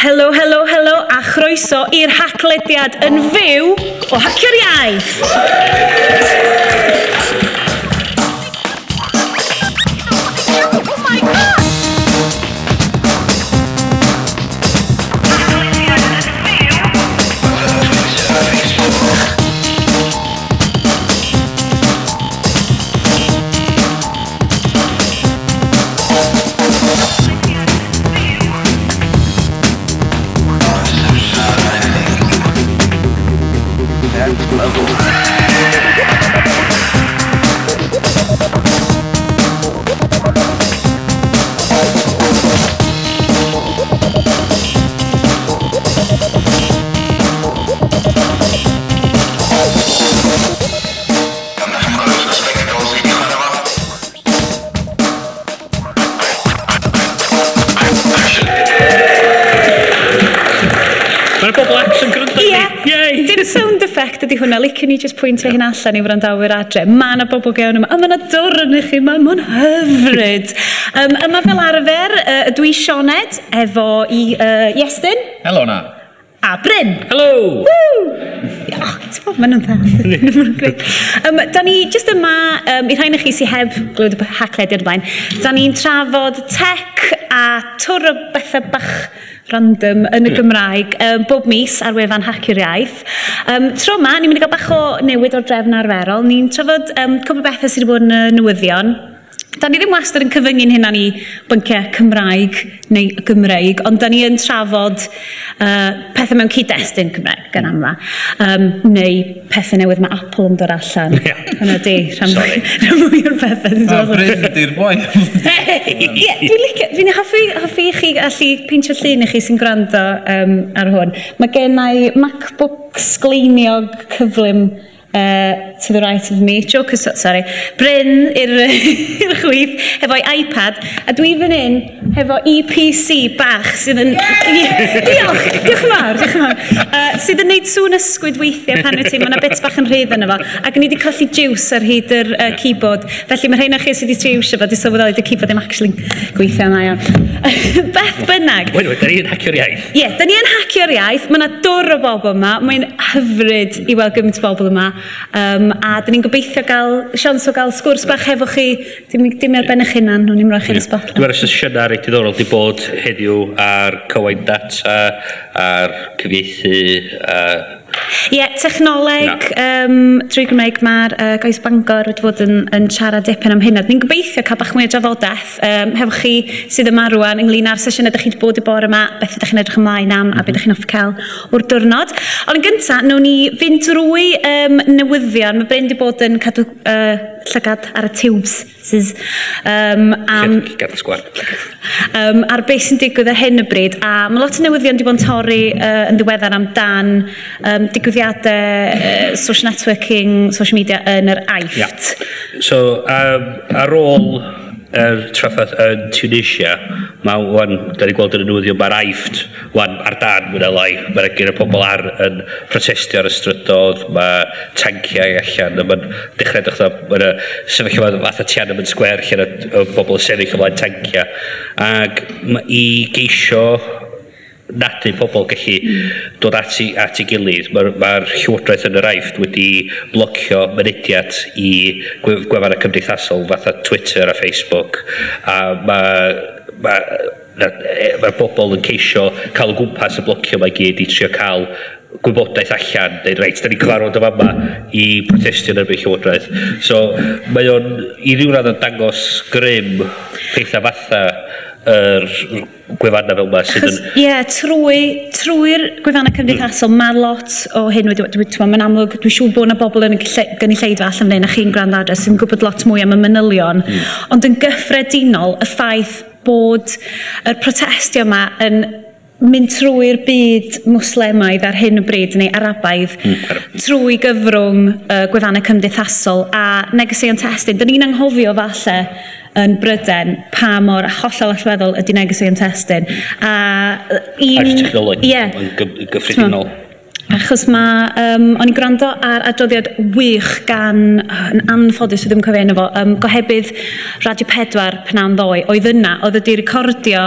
Helo, helo, helo, a chroeso i'r haclediad yn fyw o Hacio'r Iaith. licen ni just pwyntio yeah. hyn allan i wrandawyr adre. Mae yna bobl gewn yma, a mae yna dwr yn chi, mae ma hyfryd. um, yma fel arfer, uh, dwi Sioned, efo i uh, Iestyn. Helo na. A Bryn. Helo. Woo! Mae'n nhw'n dda. um, da ni just yma, um, i rhain i chi sydd heb glywed y haclediad blaen, da ni'n trafod tech a twr o bethau bach random yn y Gymraeg um, bob mis ar wefan Hacio'r Iaith. Um, tro yma, ni'n mynd i gael bach o newid o'r drefn arferol. Ni'n trafod um, cwbl bethau sydd wedi bod yn y newyddion, da ni ddim wastad yn cyfyngu'n hynna ni bynciau Cymraeg neu Gymreig, ond da ni yn trafod uh, pethau mewn cyd-destun Cymraeg gan mm. amla, um, neu pethau newydd mae Apple yn dod allan. Yeah. Yna di, rhan mwy o'r pethau. Mae Bryn di'r boi. Ie, dwi'n licio, fi'n hoffi, hoffi i chi allu peintio llun i chi sy'n gwrando um, ar hwn. Mae gennau MacBook sgleiniog cyflym uh, to the right of me, Joker, sorry, Bryn i'r chwith hefo'i iPad, a dwi fan hyn hefo EPC bach sydd yn... Yeah! Diolch, diolch yn fawr, diolch yn fawr. Uh, sydd yn neud sŵn ysgwyd weithiau pan wyt ti, mae yna bits bach yn rhydd yna fo, ac ni wedi colli juice ar hyd yr uh, keyboard, felly mae rhain o chi sydd wedi triwsio fo, di sylweddoli y keyboard ddim actually gweithio yna iawn. Beth bynnag. Wel, da ni yn hacio'r iaith. Ie, yeah, da ni yn hacio'r iaith, mae yna dwr o bobl yma, mae'n hyfryd i weld gymaint o bobl yma, Um, a dyn ni'n gobeithio gael sians o gael sgwrs bach efo chi, dim, dim ar ben eich hunan, nhw'n i'n rhoi chi'n spot. Dwi'n meddwl sesiynau reit diddorol di bod heddiw ar cywain data, ar cyfieithu, uh, Ie, yeah, technoleg yeah. um, drwy Gymraeg mae'r uh, gais Bangor wedi bod yn, yn siarad dipyn am hynna. Ni'n gobeithio cael bach mwy o drafodaeth um, hefo chi sydd yma rwan ynglyn â'r sesiynau ydych chi wedi bod y bore yma, beth ydych chi'n edrych ymlaen am mm -hmm. a beth mhm. ydych chi'n offi cael o'r diwrnod. Ond yn gyntaf, nawn ni fynd drwy um, newyddion. Mae Bryn wedi bod yn cadw uh, llygad ar y tubes. tiwbs um, am... Llygad y sgwar. um, ar beth sy'n digwydd ar hyn y bryd. A mae lot o newyddion wedi bod yn torri uh, yn ddiweddar amdan um, digwyddiadau social networking, social media yn yr AIFT. Yeah. So, um, ar ôl er traffaeth yn Tunisia, mae wan, da ni gweld yn y newyddion, mae'r aifft, wan, ar dan mwyn lai, mae'n gyda pobl ar yn protestio ar y strydodd, mae tanciau allan, a mae'n dechrau edrych na, mae'n sefyllfa fath o tian yn sgwer, lle y bobl yn sefyll ymlaen tanciau. Ac i geisio nadu pobl gallu dod at, i, at i gilydd. Mae'r ma, r, ma r Llywodraeth yn yr Aifft wedi blocio mynediad i gwefan y cymdeithasol fatha Twitter a Facebook a mae ma, mae bobl yn ceisio cael o gwmpas y blocio mae gyd i trio cael gwybodaeth allan, dweud, reit, da ni'n cyfarfod yma yma i protestio yn erbyn Llywodraeth. So, mae o'n i ryw radd yn dangos grym pethau fatha yr gwefannau fel yma sydd yn... Ie, yeah, trwy, trwy'r gwefanna cymdeithasol, mm. mae lot o hyn wedi... Dwi'n dwi, dwi, amlwg, dwi'n siŵr bod yna bobl yn gynulleidfa allan fan hyn a chi'n gwrando adres sy'n gwybod lot mwy am y manylion, mm. ond yn gyffredinol y ffaith bod y protestio yma yn mynd trwy'r byd muslemaidd ar hyn o bryd neu arabaidd hmm, trwy gyfrwng uh, gwefannau cymdeithasol a negeseuon testyn. Dyna ni'n anghofio falle yn Bryden pa mor hollol allweddol ydy neges i'n testyn. A un... Ar technolog yeah, yn gyffredinol. Achos mae, um, o'n i'n gwrando ar adroddiad wych gan, yn anffodus o ddim cofio enw fo, um, gohebydd Radio 4 Pnawn Ddoe, oedd yna, oedd ydi recordio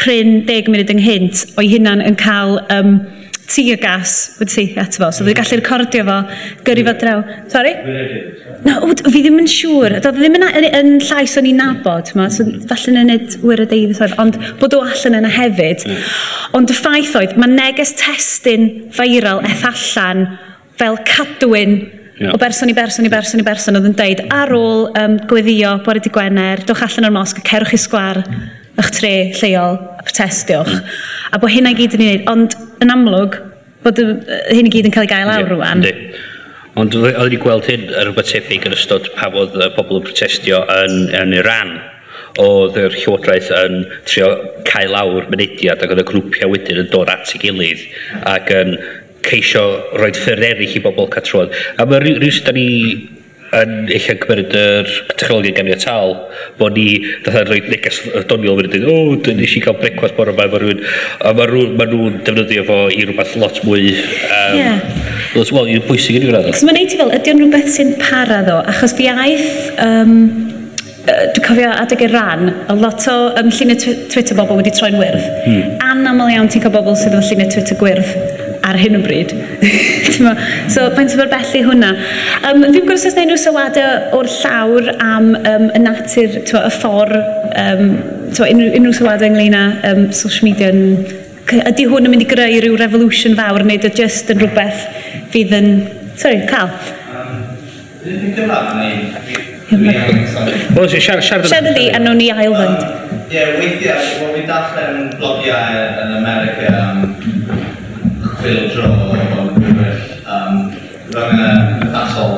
pryn 10 munud ynghynt o'i hunan yn cael um, tear gas wedi seithi ato fo. So dwi'n e gallu recordio fo, gyrru fo draw. Sorry? No, fi ddim yn siŵr. Doedd ddim yn, yn, yn llais o'n i'n nabod. Ma. So, falle yn nid wir y deud, ond bod o allan yna hefyd. Ond y ffaith oedd, mae neges testyn viral eth allan fel cadwyn Yeah. o berson i berson i berson i berson oedd yn deud ar ôl um, gweddio bore di Gwener, dwch allan o'r mosg, cerwch i sgwar, mm eich tre lleol a protestiwch. A bod hynna i gyd yn ei wneud. Ond yn amlwg, bod hyn i gyd yn cael ei gael lawr rwan. Ond oedd wedi gweld hyn yn rhywbeth tebyg yn ystod pa fod y pobl yn protestio yn, yn Iran oedd yr llywodraeth yn trio cael lawr mynediad ac oedd y grwpiau wedyn yn dod at ei gilydd ac yn ceisio rhoi ffyrdd eraill i bobl cael. A mae rhyw, rhyw sydd ni yn eich cymryd yr technologi ganiatal, bod ni fatha rhoi neges doniol fyny, o, dyn nes i cael brecwast bore yma mae rhywun, a mae rhywun, ma nhw'n defnyddio fo i rhywbeth lot mwy... Um, yeah. Lot, well, yw'n bwysig yn rhywbeth. Cos mae'n neud i fel, ydy o'n rhywbeth sy'n para ddo, achos fi aeth... Um, dwi'n cofio adeg y ran, a lot o um, lluniau Twitter bobl wedi troi'n wyrdd. Hmm. Anaml iawn ti'n cael bobl sydd efo lluniau Twitter gwyrdd ar hyn o bryd. so, faint o felbellu hwnna. Um, fi'n gwrs os nhw sylwadau o'r llawr am um, y natur, twa, y ffordd, um, twa, unrhyw, unrhyw sylwadau ynglyn â um, social media yn... Ydy hwn yn mynd i greu rhyw revolution fawr neu ydy just yn rhywbeth fydd yn... Sorry, Cal. Dwi'n gyflaf neu... Wel, siarad yn di, a nhw'n i ailfynd. Ie, weithiau, wel, fi'n darllen blogiau yn America am bit dro drum o'n. Um, rhwng y athol.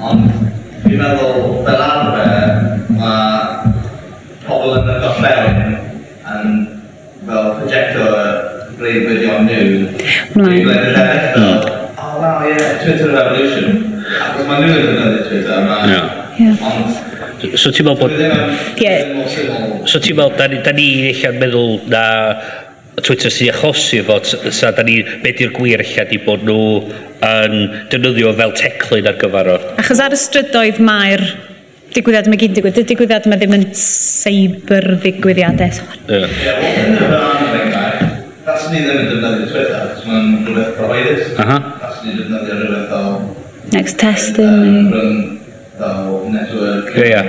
Ond fi'n meddwl fel arfer mae pobl yn y gorllewin yn fel hmm. projecto y breuddwydion wedion nhw. Dwi'n gwleid yn fel, oh wow, yeah, Twitter Revolution. Ac mae nhw yn defnyddio Twitter yma. Yeah. Ond So ti'n meddwl bod... Yeah. So ti'n meddwl, da, da ni eich meddwl na Twitter sy'n achosi fo, sa da ni, be di'r gwir lle di bod nhw yn defnyddio fel teclyn ar gyfer o. Achos ar y strydoedd mae'r digwyddiad yma gyd digwydd, digwyddiad yma ddim yn cyber ddigwyddiadau. Yeah. Tas ni ddim yn defnyddio Twitter, achos mae'n rhywbeth provided. Aha. Tas ni defnyddio rhywbeth fel... Next testing. Fel network. Ie, ie.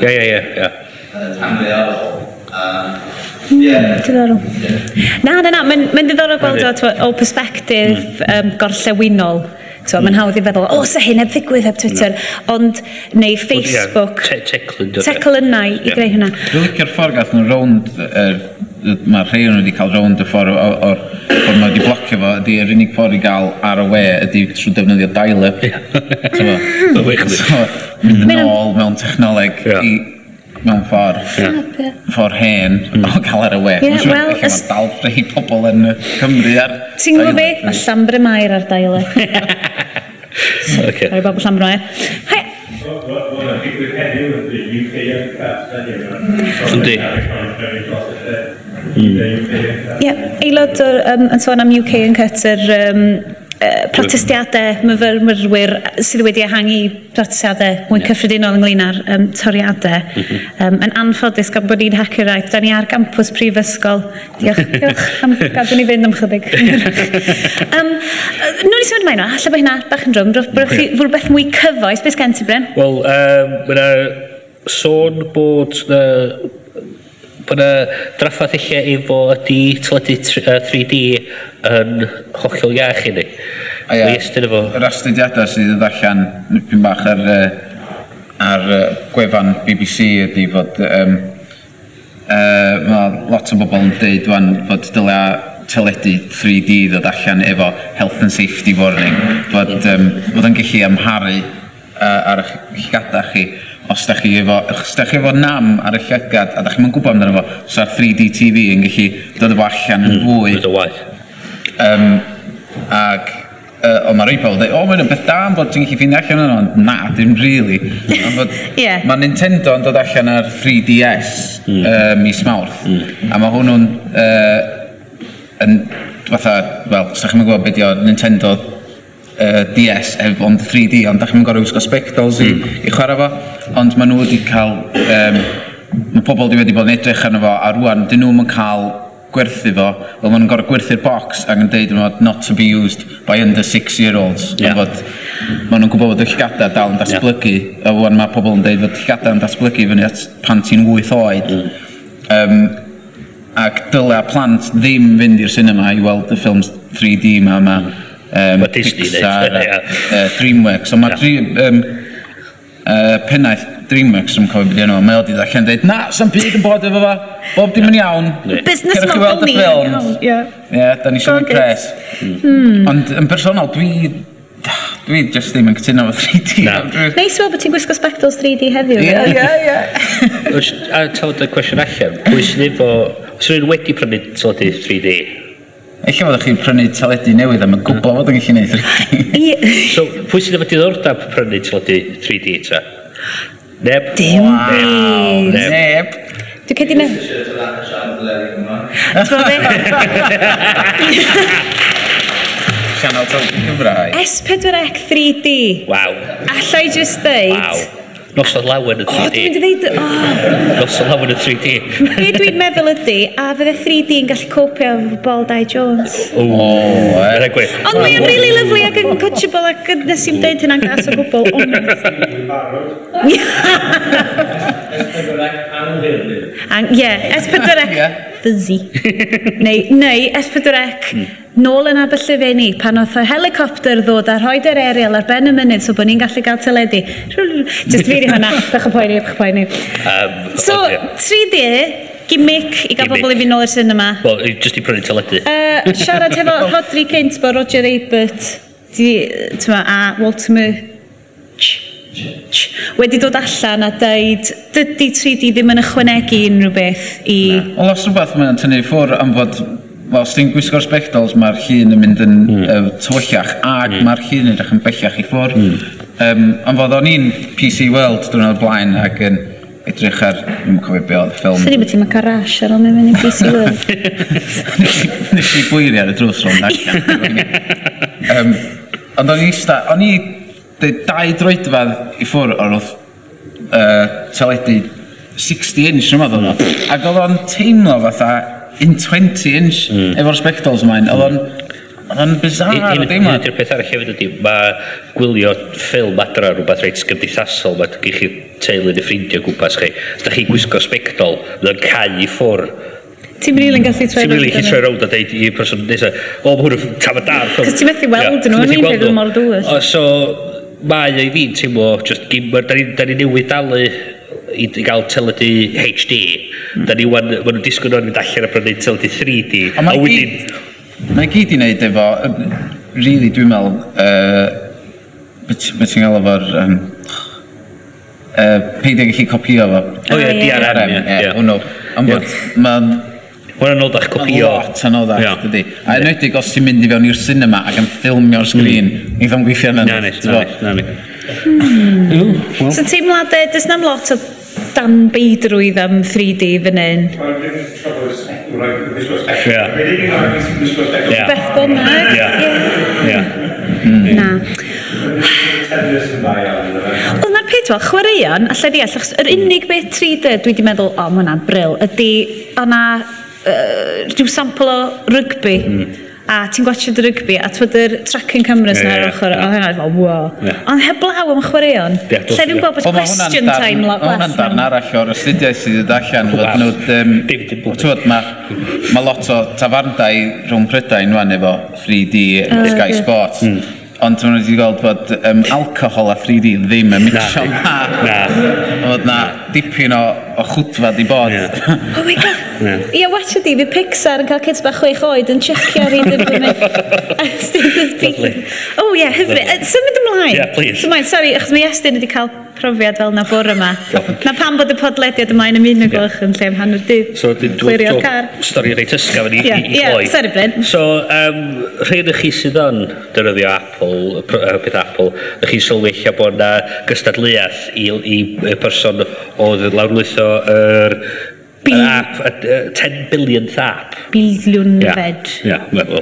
Ie, ie, ie. ie. arall. Yeah. Diddorol. Na, na, na, mae'n ma ddiddorol gweld o, o perspektif um, gorllewinol. So. Mae'n hawdd i feddwl, o, sa hyn heb ddigwydd heb Twitter, ond neu Facebook. Well, yeah, te Tecl yna i yeah. greu hynna. Dwi'n licio'r ffordd gath nhw rownd, er, mae rhai nhw wedi cael rownd y ffordd o'r ffordd mae wedi blocio fo, ydy yr unig ffordd i gael ar y we ydy trwy defnyddio dial-up. Yeah. so, mynd yn ôl mewn technoleg yeah. i mewn ffordd yeah. ffordd hen mm. o gael ar y we. Yeah, well, Lle mae dal rhai pobl yn Cymru ar Ti'n gwybod be? Mae Llambre Mair ar daile. okay. Ar bobl Llambre Mair. Hai! Yndi. Ie, aelod o'r, um, yn sôn am UK yn cyt yr um, protestiadau myfyrwyr sydd wedi ehangu protestiadau mwy yeah. cyffredinol ynglyn â'r um, toriadau. Um, yn anffodus gan bod ni'n hacker da ni ar gampus prifysgol. Diolch, diolch am gadw ni fynd am chydig. um, Nw'n i sôn mae hynna, allai bod hynna bach yn drwm, brwch chi rhywbeth mwy cyfoes, beth gen ti Bryn? Wel, um, mae sôn bod na bod y draffaeth eich efo ydy teledu uh, 3D yn hollol iach i ni. A ia, efo... yr astudiadau sydd yn ddallan nipyn bach ar, ar gwefan BBC ydy fod um, uh, mae lot o bobl yn dweud wan fod dylia teledu 3D ddod allan efo health and safety warning fod, um, fod yn gallu amharu uh, ar eich gadau chi os da chi efo, os da chi efo nam ar y llygad, a da chi'n gwybod amdano fo, os ar 3D TV yn gallu dod efo allan yn hmm, fwy. Mm, waith. Um, ag, uh, ond mae rhai pobl dweud, o, mae'n beth da am bod ti'n gallu ffeindio allan yno, ond na, dim really. yeah. Mae Nintendo yn dod allan ar 3DS mm. uh, mis mawrth, mm. a mae hwnnw'n uh, yn, fatha, wel, os da chi'n gwybod beth o Nintendo uh, DS ef, ond 3D, ond da chi'n gorau wisgo spectols i, mm. i chwarae fo, ond maen nhw wedi cael, um, mae pobl wedi wedi bod yn edrych arno fo, a rwan, dyn nhw'n cael gwerthu fo, fel maen nhw'n gorau gwerthu'r box ac yn deud fod not to be used by under six year olds. Yeah. Bod, maen nhw'n gwybod bod y llygadau dal yn datblygu, yeah. a wan mae pobl yn deud fod llygadau yn datblygu fyny at pan ti'n 8 oed. Mm. Um, ac dylai plant ddim fynd i'r cinema i weld y ffilms 3D yma. Mm um, What Disney Pixar, yeah. uh, DreamWorks. So mae yeah. dream, um, uh, pennaeth DreamWorks yn cofio beth yno, mae o di ddechrau'n dweud, na, sa'n byd yn bod efo fa, bob dim yn iawn. Business model weld y ffilm. Ie, da ni siarad pres. Hmm. Ond yn personol, dwi... Dwi just ddim yn cytuno efo 3D. Na. Neis fel bod ti'n gwisgo spectols 3D heddiw. Ie, ie, ie. A tawd y cwestiwn allan, pwy sy'n efo... Os yw'n wedi prynu teledu 3D, Eich fod chi'n prynu teledu newydd am y gwybod fod yn gallu gwneud 3D. So, pwy sydd efo diddordeb prynu teledu 3D ta? Neb? Dim. Neb. Neb. Neb. Dwi'n cedi neb. Sianel Tawb Cymraeg. S4C 3D. Waw. Alla i just ddeud... Waw. Noson lawen yn 3D. O, dwi'n mynd i ddeud... Oh. Noson lawen y 3D. Be dwi'n meddwl ydy, a fydde 3D yn gallu copio efo Ball Dai Jones. O, er e gwe. Ond mae'n really lovely ac yn coachable ac yn nes i'n deud hynna'n gas o gwbl. Ie, S4C. Ie, S4C fuzzy. neu, neu S4C, mm. nôl yn Aberllifenni, pan oedd y helicopter ddod a rhoi yr aerial ar ben y mynydd so bod ni'n gallu gael teledu. Just fi di hwnna, bych y poeni, bych y poeni. Um, so, yeah. 3D, gimmick i gael bobl i fi nôl i'r cinema. Wel, just i prynu teledu. Uh, siarad hefo Rodri Cynt bo Roger Ebert, di, ma, a Walter Murch wedi dod allan a dweud, dydy 3D ddim yn ychwanegu unrhyw beth i... Wel, os rhywbeth mae'n tynnu ffwr am fod Wel, os ti'n gwisgo'r spectols, mae'r llun yn mynd yn mm. uh, tywyllach, ac mm. mae'r llun yn edrych yn bellach i ffwr. Mm. Um, am fod o'n i'n PC World dwi'n blaen ac yn edrych ar, ddim yn cofio be oedd ffilm. Swn i beth ti'n mynd carash ar ôl mewn mynd i PC World. Nes i bwyri ar y drws rhwng allan. um, ond o'n i, o'n i dau droedfedd i ffwr o'r wrth uh, teledu 60 inch yma ddod mm. ac oedd o'n teimlo fatha in 20 inch mm. efo'r spectols ymlaen oedd o'n Oedd o'n bizarr o deimlad. Un o'r peth arall hefyd ydy, mae gwylio ffilm adra rhywbeth reit gymdeithasol, mae gwych chi teulu neu ffrindiau gwmpas chi. Os da chi gwisgo spectol, mae o'n cael i ffwr. Ti'n rili'n gallu troi rownd. Ti'n rili'n gallu troi rownd a deud i person nesaf, o, mae hwnnw tam y dar. Cos ti'n methu weld nhw, yn un peth mor dŵr. So, mae o i fi'n teimlo just gamer, da ni, da ni newydd dalu i, i gael teledu HD. Mm. Da ni wan, ma nhw'n disgwyl nhw'n mynd allan a prynu teledu 3D. A, mae a wedyn... Mae gyd i wneud efo, really dwi'n meddwl, uh, beth ti'n gael efo'r um, uh, peidio gallu copio fo. O ie, DRM. Ie, hwnnw. Ond bod, mae'n Mae'n anoddach gofio. Mae'n lot anoddach, yeah. dydy. A enwedig os ti'n mynd i fewn i'r cinema ac yn ffilmio'r sgrin, mm. i ddim gweithio yna. Na ni, na ni. Hmm. So teimladau, does nam lot o dan beidrwydd am 3D fan hyn. Beth bynnag. Ie. Na. Wel, na'r peth fel, chwaraeon, allai ddeall, achos yr unig beth 3D dwi wedi meddwl, o, mae hwnna'n bryl, ydy, o'na uh, rhyw sampl o rygbi. Mm. A ti'n gwachio dy rygbi, a twyd yr tracking cameras yeah, na'r ochr, yeah. a fel, wow. Yeah. Ond heblaw am chwaraeon. Yeah, Lle fi'n gweld bod question time lot less. hwnna'n darn arall o'r astudiau sydd wedi allan, fod nhw, twyd, mae ma lot o tafarndau rhwng Prydain rwan efo 3D, Sky Sports. Ond dwi'n wedi gweld bod um, alcohol a 3D ddim yn mixio na. Na. Oedd na dipyn o, o chwtfa di bod. Yeah. Oh my god. Yeah. Ia, watch ydi, fi Pixar yn cael kids bach chwech oed yn checio ar un dyfrwm. O oh, ie, hyfryd. Symud ymlaen. Yeah, please. Symud, sorry, achos mae Estyn wedi cael profiad fel na bore yma. na pam bod y podlediad yma yn ymuno gwelwch yn lle am hanner dydd. So, dwi'n dwi'n car. Stori reit ysgaf yn i, yeah, i, i yeah, sorry, Bryn. So, um, rhaid chi sydd yn dyryddio Apple, uh, peth Apple, ych chi'n sylwi bod na gystadleuaeth i, i, i person oedd yn lawrlwytho yr er, Bil app, a, a, 10 billion app. Biliwn yeah. fed. Ia, yeah,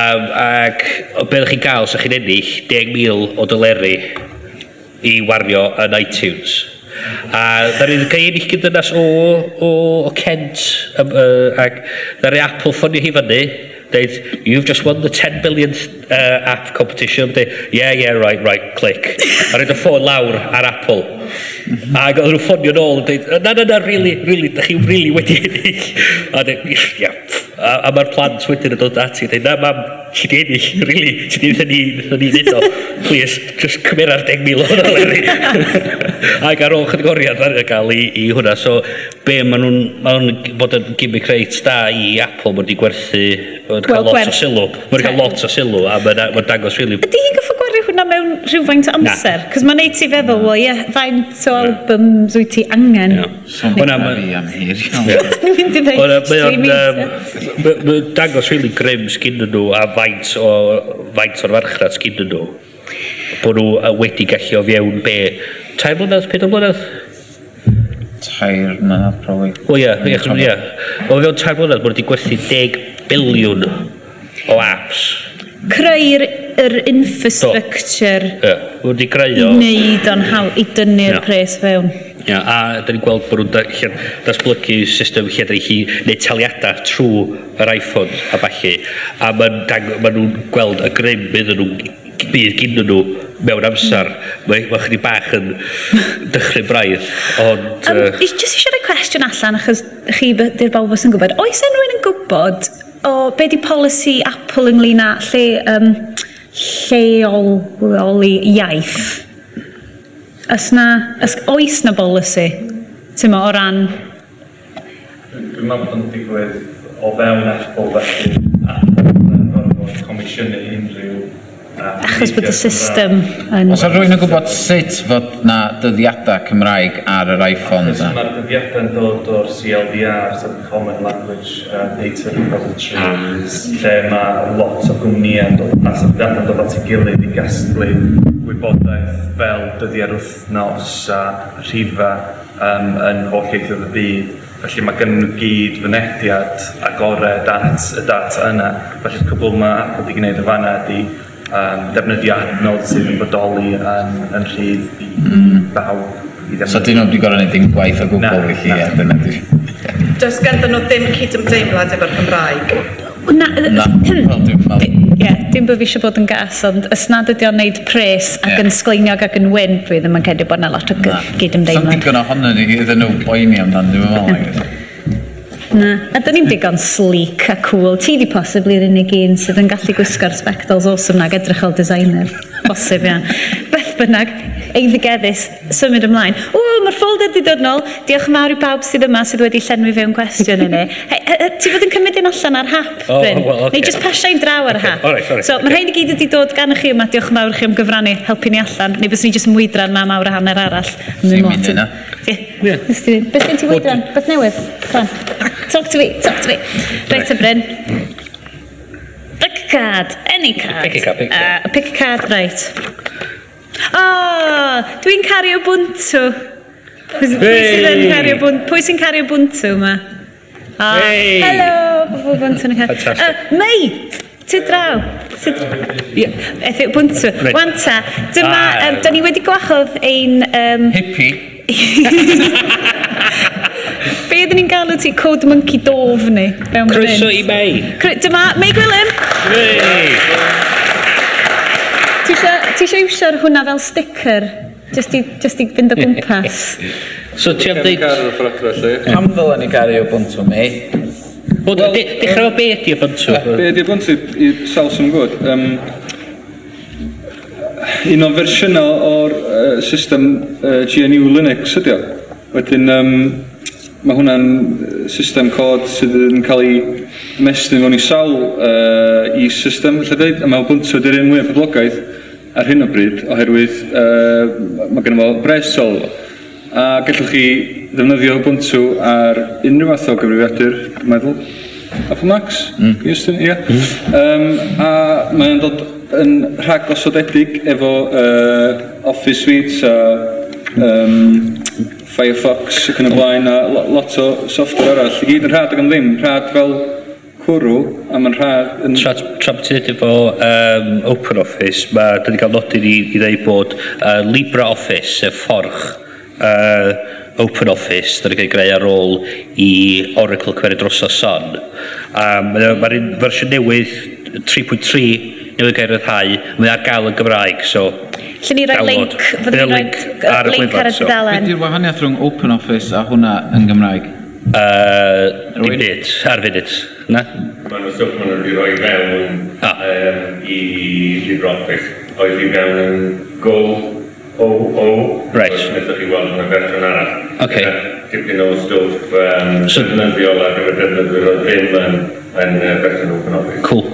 um, ac o beth chi'n gael, sa chi'n ennill 10,000 o doleri i wario yn iTunes. A da ni'n cael unig gymdynas o, o, o Kent um, uh, ac dda ni Apple ffonio hi fyny deud, you've just won the 10 billionth uh, app competition. Deud, yeah, yeah, right, right, click. a roed y ffôn lawr ar Apple. a oedden nhw ffonio nôl yn deud, na, na, na, really, really, da chi really wedi ennill. a deud, yeah, A, a mae'r plant wedyn yn dod ati a dweud, na mam, chi di ennill, really, ti di ni, ni ddyn o, please, just cymer ar 10,000 o hwnna, Larry. Ac ar ôl chydgoriad ar y gael i, i hwnna, so be maen nhw'n, maen nhw'n bod yn gimmick reit da i Apple, maen nhw'n gwerthu, maen cael cael lot o sylw, maen cael lot o sylw, a maen ma dangos really... Ydy hi'n gyffo hwnna mewn rhywfaint o amser? Cos mae'n neud ti feddwl, wel, ie, faint o albums wyt ti angen. Hwna fi am hir. Hwna, mae o'n dangos really grim sgyn nhw a faint o faint o'r farchnad sgyn nhw. Bod nhw wedi gallu o fiewn be? Tair blynedd, peder blynedd? tair na, probably. O ie, ia, ia. O fewn tair blynedd, bod wedi gwerthu 10 biliwn o apps. Creu'r yr infrastructure yeah. wedi greu o. Wneud o'n hawl, i dynnu'r yeah. pres fewn. Ia, a da ni'n gweld bod nhw'n datblygu system lle da chi neud taliadau trwy yr iPhone a falle. A maen ma nhw'n gweld y grym bydd nhw'n bydd gyn nhw mewn amser. Mae ma chdi bach yn dychry braidd. Ond... Um, uh, just eisiau rhoi cwestiwn allan, achos chi di'r os yn gwybod. Oes enw yn gwybod o be di polisi Apple ynglyn â lle um, lleoli iaith. Ys na, ys, oes na bolisi, ti'n ma, o ran... Dwi'n meddwl bod yn digwydd o fewn eich bod felly a comisiynu Achos bod y system yn... Os ar rwy'n yn gwybod sut fod na dyddiadau Cymraeg ar yr iPhone da? Mae'r dyddiadau yn dod o'r CLDR, sef Common Language uh, Data Repository, ah. lle mae lot o gwmnïau yn dod at y dyddiadau yn dod at ei gilydd i gasglu wybodaeth fel dyddiad wythnos a rhifa um, yn holl ieithoedd y byd. Felly mae gen nhw gyd fynediad agored at y data yna. Felly'r cwbl mae Apple wedi gwneud y fanna ydy um, defnyddio adnodd sydd yn bodoli yn, yn rhydd i mm. bawb. So dyn nhw wedi gorau gwneud dim gwaith o gwbl i chi ar dyna di? Does ganddyn nhw ddim cydymdeimlad efo'r Gymraeg? Na, na. Hmm. Ie, dim bod fi eisiau bod yn gas, ond os nad ydy o'n neud pres ac yeah. yn sgleiniog ac yn wyn, dwi ddim yn credu bod yna lot o gyd-ymdeimlad. Sa'n digon ohono ni iddyn nhw boeni amdano, dwi'n meddwl. Na, a da ni'n digon sleek a cool. Ti di posibl i'r unig un sydd yn gallu gwisgo'r spectols awesome na edrych fel designer. Bosib, ia. Beth bynnag, eiddigeddus symud ymlaen. O, mae'r ffolder di dod nôl. Diolch yn fawr i bawb sydd yma sydd wedi llenwi fewn cwestiwn i ni. Hey, ti fod yn cymryd un allan ar hap, oh, Bryn? Well, okay. Neu just pasio un draw ar okay. hap. All right, so, right. So, rhaid i gyd wedi dod gan chi yma. Diolch yn fawr chi am gyfrannu, helpu ni allan. Neu bys ni jyst mwydran ma mawr a hanner arall. Sim i dyna. Bys ti'n mwydran? Beth newydd? Talk to me, talk to me. Reit y Bryn. Pick a card, any card. Pick a card. Pick a card, uh, pick a card right. Oh, dwi'n cario bwntw. Pwy sy'n yn cario bwntw? Pwy sy'n cario bwntw yma? Oh, hey. Helo, pobl bwntw yn cario. Uh, mei! Ty draw. Effe, bwntw. Wanta, dyma, ah. um, da ni wedi gwachodd ein... Um, Hippie. Be ydyn ni'n galw ti? Code Monkey Dof ni? Croeso i May. Dyma, mei Gwilym. May. Ti eisiau ti eisiau iwsio'r hwnna fel sticker? Just i, just i fynd o gwmpas. so ti am ddeud... Pam ddylen ni gario Ubuntu mi? Wel, dechrau o be ydi Ubuntu? Be ydi Ubuntu i sawl sy'n gwybod? Um, un o'n fersiynau o'r uh, system uh, GNU Linux ydi o. Wedyn, um, mae hwnna'n system cod sydd yn cael ei mestyn mewn i sawl uh, i system, lle dweud, a mae Ubuntu di'r un mwyaf poblogaidd ar hyn o bryd oherwydd uh, mae gennym fo bres solvo. A gallwch chi ddefnyddio Ubuntu ar unrhyw fath o gyfrifiadur, dwi'n meddwl. Apple Max? Mm. Houston, ie. Yeah. Mm. Um, a mae'n dod yn rhag osodedig efo uh, Office Suites a um, Firefox ac yn y blaen a lot o software arall. I gyd yn rhad ac yn ddim. Rhad fel cwrw, a mae'n rhaid... Yn... Tra, tra bod ti'n edrych efo um, Open Office, mae ni gael nodyn i, i ddweud bod uh, LibreOffice, y fforch, uh, Open Office, dyna gael greu ar ôl i Oracle cymeru dros o son. Um, Mae'r un fersiwn newydd 3.3 newydd gael ryddhau, mae ar gael yn Gymraeg, so Lle ni roi link, fydden ni'n rhoi link ar y dalen. Be di'r wahaniaeth rhwng Open Office a hwnna yn Gymraeg? Uh, dim byd, ar funud. Na? Mae nhw stwff maen nhw wedi rhoi fewn ah. um, i Llyfr Office. Oedd i fewn yn Go O O. Right. Oedd wnaethon chi weld yn y fersiwn arall. Okay. Tipyn o stwff um, so, defnyddiol ar gyfer defnyddiol oedd ddim yn, yn uh, fersiwn Open Office. Cool.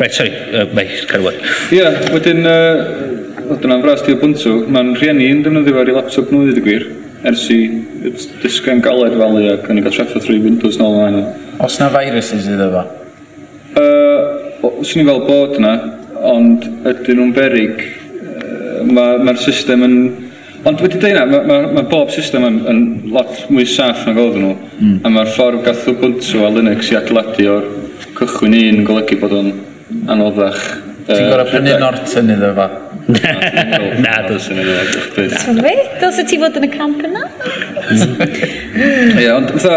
Right, sorry, uh, mae carwad. Ie, wedyn, uh, oedd yna'n fras di o bwntw, mae'n rhieni yn defnyddio ar ei laptop nhw, ddweud y gwir ers i disgyn galed fel i ac yn i'n gael traffaeth rhyw Windows nôl yna. Os na viruses iddo fo? Uh, swn i'n fel bod yna, ond ydyn nhw'n berig. Mae'r ma, system yn... Ond wedi dweud yna, mae ma, ma bob system yn, yn lot mwy saff na oedd nhw. Mm. A mae'r ffordd gath Ubuntu a Linux i adeiladu o'r cychwyn un yn golygu bod o'n anoddach Ti'n gorau prynu Norton iddo fo? Na, dos yn edrych. Ti'n fi? Dos y ti fod yn y camp yna? Mm. Ie, ond fatha,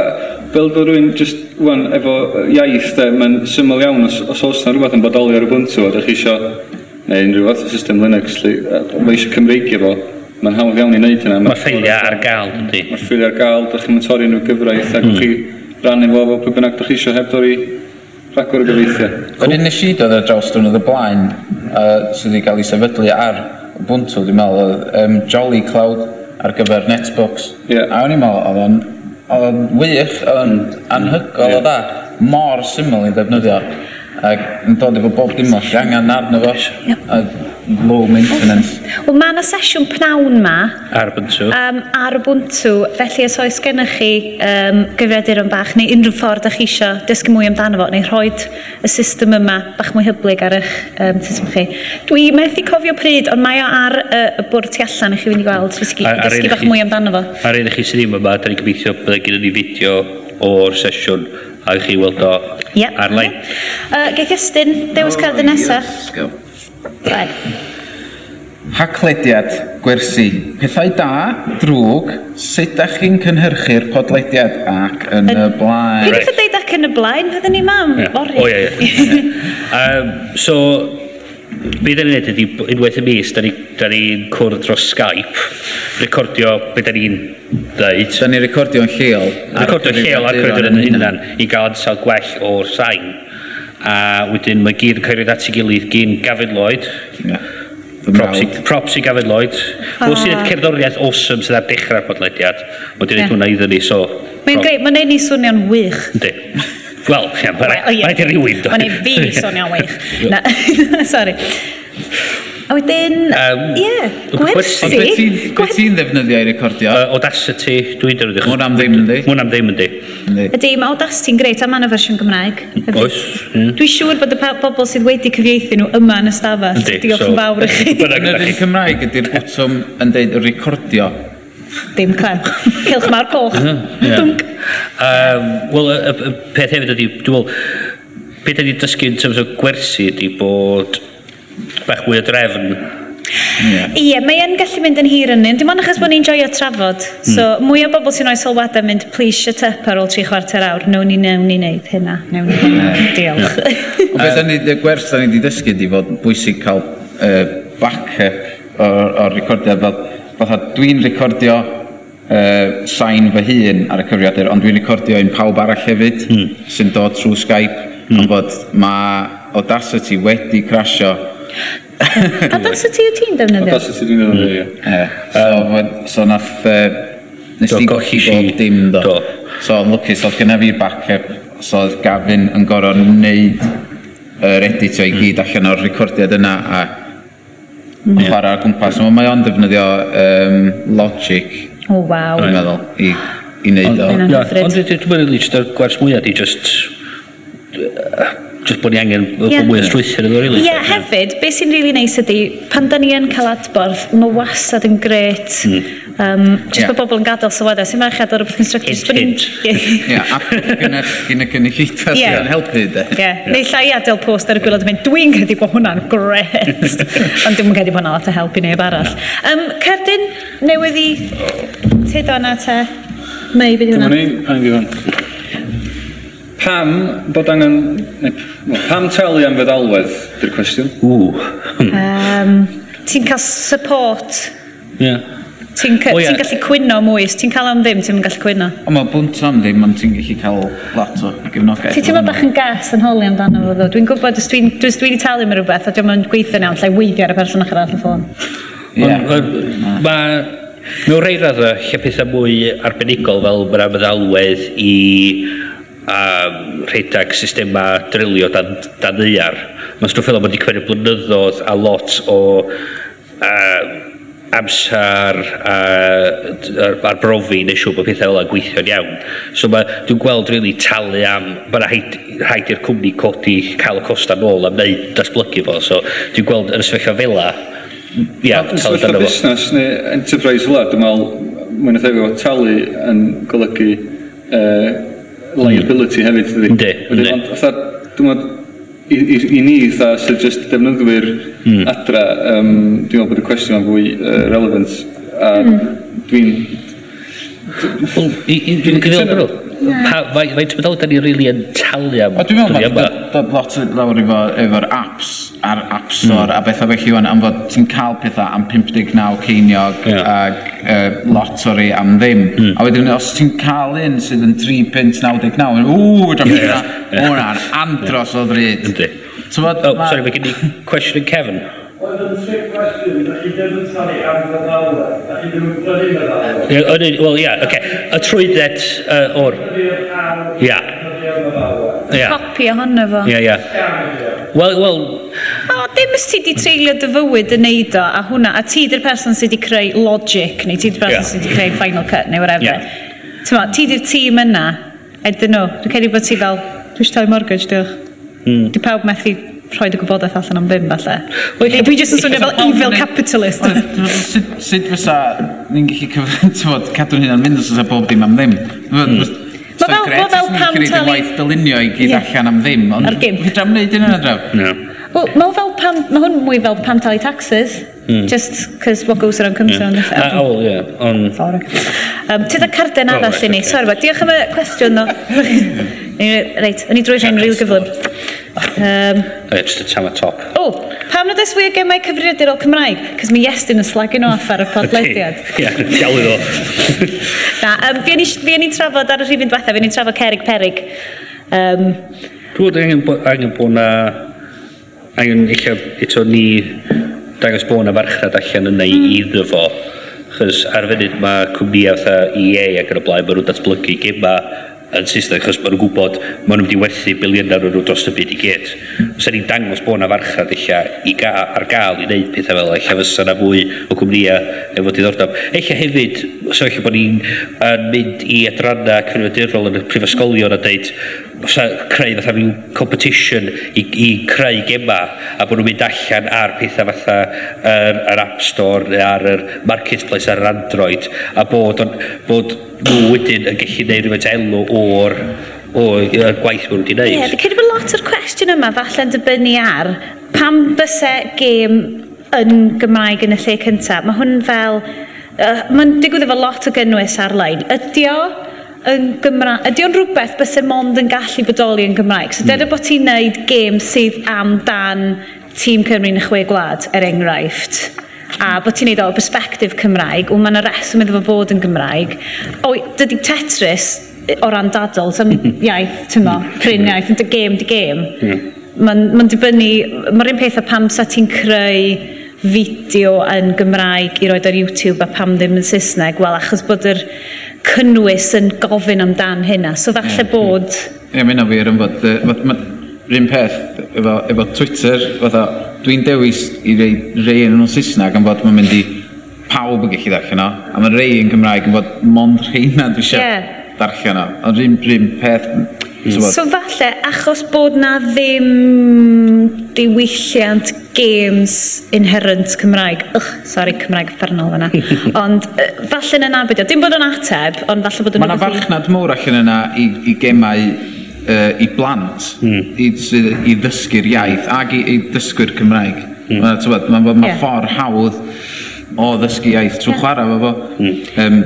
fel bod rhywun just, wan, efo iaith, mae'n syml iawn os, os oes na rhywbeth yn bodoli ar Ubuntu, a ydych chi isio, neu unrhyw fath o system Linux, mae eisiau Cymreigio fo, mae'n hawdd iawn i wneud hynna. Mae'r ffeiliau ar gael, ydy. Mae'r ffeiliau ar gael, ydych chi'n torri nhw gyfraith, ac mm. chi rannu fo, fo pwy bynnag ydych chi eisiau heb dorri Rhagor o gyfeithio. Yr un nes i dod ar draws dwrnod y blaen, uh, sydd wedi cael ei sefydlu ar Ubuntu, dwi'n meddwl, oedd um, Jolly Cloud ar gyfer Netbox. Yeah. A o'n i'n meddwl, oedd o'n oedd o'n wych, oedd o'n anhygol yeah. o dda, e, mor syml i ddefnyddio. Ac yn dod efo bob dim oll, angen arno fo. Yeah low maintenance. Wel, mae yna sesiwn pnawn ma. Ar Ubuntu. Um, ar Ubuntu. Felly, os oes gennych chi um, gyfriaduron bach neu unrhyw ffordd ych chi eisiau dysgu mwy amdano fo, neu rhoi y system yma bach mwy hyblyg ar eich um, system chi. Dwi methu cofio pryd, ond mae o ar uh, y bwrdd tu allan i chi fynd i gweld. Dysgu, ar, ar dysgu bach chi, mwy amdano fo. Ar un i chi sydd ddim yma, da ni'n gobeithio byddai gyda ni fideo o'r sesiwn a chi weld o yep. ar-lein. Uh, Geith Iestyn, dewis oh, cael dy nesaf. Yes, go. Roedd. Haclediad, gwersi. Pethau da, drwg, sut da chi'n cynhyrchu'r podlediad ac yn y blaen. Dwi'n deud ac yn y blaen, fydden ni mam, Ie. O, ie, ie. Ie. So, be da ni'n neud ydy, unwaith y mis, da ni'n da ni cwrdd dros Skype, recordio be da ni'n dweud, Da ni'n recordio'n lleol. Ar y recordio'n lleol ar cyfrifiaduron cyfrifiaduron ein hunan i gael ansawdd gwell o'r sain a wedyn mae gyd yn cael ei at ei gilydd gyn Gavin Lloyd yeah. props, i, props i Gafin Lloyd ah. wel sy'n edrych cerddoriaeth awesome sydd ar dechrau'r podlediad wedyn yeah. hwnna iddyn ni so mae'n greu mae'n ei swnio'n wych ynddi Wel, ie, mae'n rhaid i rywun. Mae'n fi swnio'n wych. Na, sorry. A wedyn, um, ie, gwersi. Beth ti'n ddefnyddio i recordio? Uh, Audacity, dwi'n dweud. Mwyn am ddim yndi? Mwyn am ddim yndi. Ydy, mae Audacity'n greit, a mae'n y fersiwn Gymraeg. Oes. Dwi'n siŵr bod y bobl sydd wedi cyfieithu nhw yma yn y stafell. Diolch yn fawr i chi. Yn yr Cymraeg ydy'r bwtwm yn dweud recordio. Dim clem. Cilch mawr coch. Wel, y peth hefyd ydy, dwi'n meddwl, beth ydy dysgu yn terms o gwersi ydy bod bach mwy o drefn. Ie, yeah, mae yn gallu mynd yn hir yn un. Dim ond achos bod ni'n joio trafod. Hmm. So, mwy o bobl sy'n oes sylwadau mynd, please shut up ar ôl tri chwarter awr. Newn ni, newn ni wneud hynna. Newn ni hynna. Diolch. Ond beth ni, gwers da ni wedi dysgu di fod bwysig cael uh, backup o'r, or recordio. Fel, fatha, dwi'n recordio uh, sain fy hun ar y cyfriadur, ond dwi'n recordio un pawb arall hefyd mm. sy'n dod trwy Skype, mm. ond bod mae Audacity wedi crasio A dos y ti o ti'n defnyddio? Adan sy'n ti dwi'n defnyddio, ie. So, nath... E, nes i golli bob dim, do. do. So, yn lwcus, oedd gynnaf fi'r backup. So, oedd Gavin yn gorau wneud e, yr editio i gyd mm. allan o'r recordiad yna a mm. chwarae ar gwmpas. So, Mae o'n defnyddio um, Logic. O, oh, wow. Dwi'n meddwl, i, i wneud o. Ond dwi'n meddwl, gwaith mwyaf di just Just bod ni angen yeah. mwy o strwythyr iddo, really. Ie, hefyd, beth sy'n rili really neis ydy, pan da ni yn cael adborth, mae wastad yn gret. Um, mm. just yeah. bod bobl yn gadael sylwadau. Sy'n merch ar rhywbeth constructive. Hint, hint. Ie, a gyda gynulleidfa sydd yn helpu, de. Ie, neu llai adael post ar y gwylod yn mynd, dwi'n credu bod hwnna'n gret. Ond dwi'n credu bod hwnna lot o helpu neb arall. Um, Cerdyn, newydd i... Te dona te? Mae, beth hwnna? Dwi'n mynd i, Pam bod angen... Neu, pam talu am feddalwedd, dy'r cwestiwn? Ww. um, ti'n cael support. Ie. Yeah. Ti'n ca oh, yeah. ti gallu cwyno mwy, ti'n cael am ddim, ti'n gallu cwyno. O, mae bwnt am ddim, ond ti'n gallu cael lot o gefnogaeth. Ti'n teimlo bach yn gas yn holi amdano fo, ddo. Dwi'n gwybod, dwi'n dwi, dwi wedi talu am rhywbeth, a dwi'n gweithio nawr, lle weithio ar y person ochr arall y ffôn. Ie. Mae Mewn rhai radda, lle pethau mwy arbenigol fel mae'n meddalwedd i um, rhedeg systema drilio dan, dan ddiar. Mae'n stwff fel bod wedi cymryd blynyddoedd a lot o e, uh, amser a'r brofi neu siw bod pethau fel gweithio'n iawn. So mae, dwi'n gweld rili really talu am, mae'n rhaid, rhaid i'r cwmni codi cael y costa nôl am wneud datblygu fo. So dwi'n gweld yn y sefyllfa yna, ia, talu dan efo. busnes neu enterprise fel dwi'n meddwl, mwyn o talu yn golygu uh, liability hefyd, ydy. Ynddi, ynddi. Ond, fatha, dwi'n meddwl, i, i, i ni, fatha, sydd just defnyddwyr mm. adra, um, dwi'n meddwl bod y cwestiwn yn fwy uh, relevant. A mm. dwi'n... Wel, dwi'n gyfeilio, bro. Faint meddwl da ni rili yn talu am... Dwi'n meddwl, dod lot o lawr efo, efo'r apps a'r App Store mm. a bethau felly yw'n am fod ti'n cael pethau am 59 ceiniog yeah. ac uh, lot o'r am ddim. Mm. A wedyn, os ti'n cael un sydd yn 3.99, pint 99, ww, wedi'n yeah. hwnna'n andros o ddryd. Ynddi. So, oh, ma... sorry, mae gen i cwestiwn yn Kevin. Oedd yn tri cwestiwn, da chi ddim yn talu am feddalwedd, da chi ddim yn brynu feddalwedd. Wel, ia, oce. Y trwydded o'r... Ia. Ie. copi ohono fo. Ie, ie. Wel, wel, O, dim os ti di treulio dy fywyd yn neud o, a hwnna, a ti di'r person sydd wedi creu logic, neu ti di'r person Ie. sydd wedi creu final cut, neu whatever. Ie. Yeah. Tyma, ti di'r tîm yna, I don't know, dwi'n credu bod ti fel, dwi eisiau talu mortgage, diolch. Mm. Di pawb methu rhoi dy gwybodaeth allan am ddim, falle. Wel, Neu dwi jyst yn swnio fel Fysa pawb evil neud- capitalist. Wel, dwi'n meddwl, sut- Sut fysa ni'n gallu cyfod cadw'n hynna'n mynd os ysa bob dim am ddim? Dwi'n meddwl, hmm fel, gret, fel pam talu... waith dylunio i gyd yeah. allan am ddim, ond Ar gym. hydram wneud yn yna draw. No. Wel, mae fel pam, mae hwn mwy fel pam talu taxes, just cos what goes around comes around. Ah, oh, yeah. On... Sorry. Um, Tyda carden arall i ni, sorry, ba. diolch am y cwestiwn, no. Reit, o'n i drwy'r rhain rhyw gyflym. Um, just a tam top. Oh, Pam nad oes fwy o gemau cyfrifiadurol Cymraeg? Cys mi Iestyn yn slagyn off ar y podlediad. Ie, galw iddo. Na, um, fi ni'n trafod ar y rhywun diwethaf, fi ni'n trafod Cerig Perig. Um, Dwi'n angen, angen bod na... Angen eich eto ni dangos bod na farchnad allan yna i mm. iddo fo. Chos ar fynd mae cwmnïau fatha EA ac yn y blaen, mae nhw'n datblygu gemau yn Saesneg, achos maen nhw'n gwybod maen nhw wedi werthu biliynau nhw dros y byd i gyd. Os ni'n dangos bod yna farchad eich i ga, ar gael i wneud pethau fel eich fysa yna fwy o cwmnïau efo diddordeb. Eich hefyd, so eich bod ni'n mynd i adrannau cyfrifiadurol yn y prifysgolion a dweud, fatha, creu fatha rhyw competition i, i creu gema a bod nhw'n mynd allan ar pethau fatha yr, yr App Store neu ar yr Marketplace ar yr Android a bod, on, bod nhw wedyn yn gallu gwneud rhywbeth elw o'r o'r y gwaith maen nhw wedi gwneud. Ie, yeah, dwi'n credu bod lot o'r cwestiwn yma falle'n dibynnu ar pam bysau gêm yn Gymraeg yn y lle cyntaf. Mae hwn fel... Uh, Mae'n digwydd efo lot o gynnwys ar-lein. Ydy o yn Gymraeg, ydy o'n rhywbeth bys e mond yn gallu bodoli yn Gymraeg? So dyna mm. bod ti'n neud gêm sydd am dan tîm Cymru yn y chwe gwlad, er enghraifft, a bod ti'n neud o perspektif Cymraeg, o mae'n yna reswm iddo fo fod yn Gymraeg, o dydy Tetris o ran dadl, sy'n mm-hmm. iaith, ti'n mo, pryn mm-hmm. iaith, yn dy gêm, dy gêm. Mm. Mae'n ma dibynnu, mae'r un peth o pam sa ti'n creu fideo yn Gymraeg i roed ar YouTube a pam ddim yn Saesneg, wel achos bod yr cynnwys yn gofyn amdan hynna. So falle yeah. bod... Ie, yeah, mae hynna wir yn bod... Rhyn peth efo, efo Twitter, fatha, dwi'n dewis i rei, rei yn nhw'n Saesneg am fod mae'n mynd i pawb yn gallu ddarllen o, a mae rei yn Gymraeg yn fod mond rheina dwi eisiau yeah. darllen o. Ond rhywun, rhywun peth... Mm. So falle, achos bod na ddim diwylliant games inherent Cymraeg. Ych, sori, Cymraeg ffernol fyna. ond uh, falle yna beth dim bod yn ateb, ond falle bod yn... Mae yna farchnad mowr allan yna i, i gemau uh, i blant, mm. i, i ddysgu'r iaith ac i, i ddysgu'r Cymraeg. Mm. Mae'n ma, ma, ma yeah. ffordd hawdd o ddysgu iaith trwy yeah. chwarae fo fo. Mm. Um,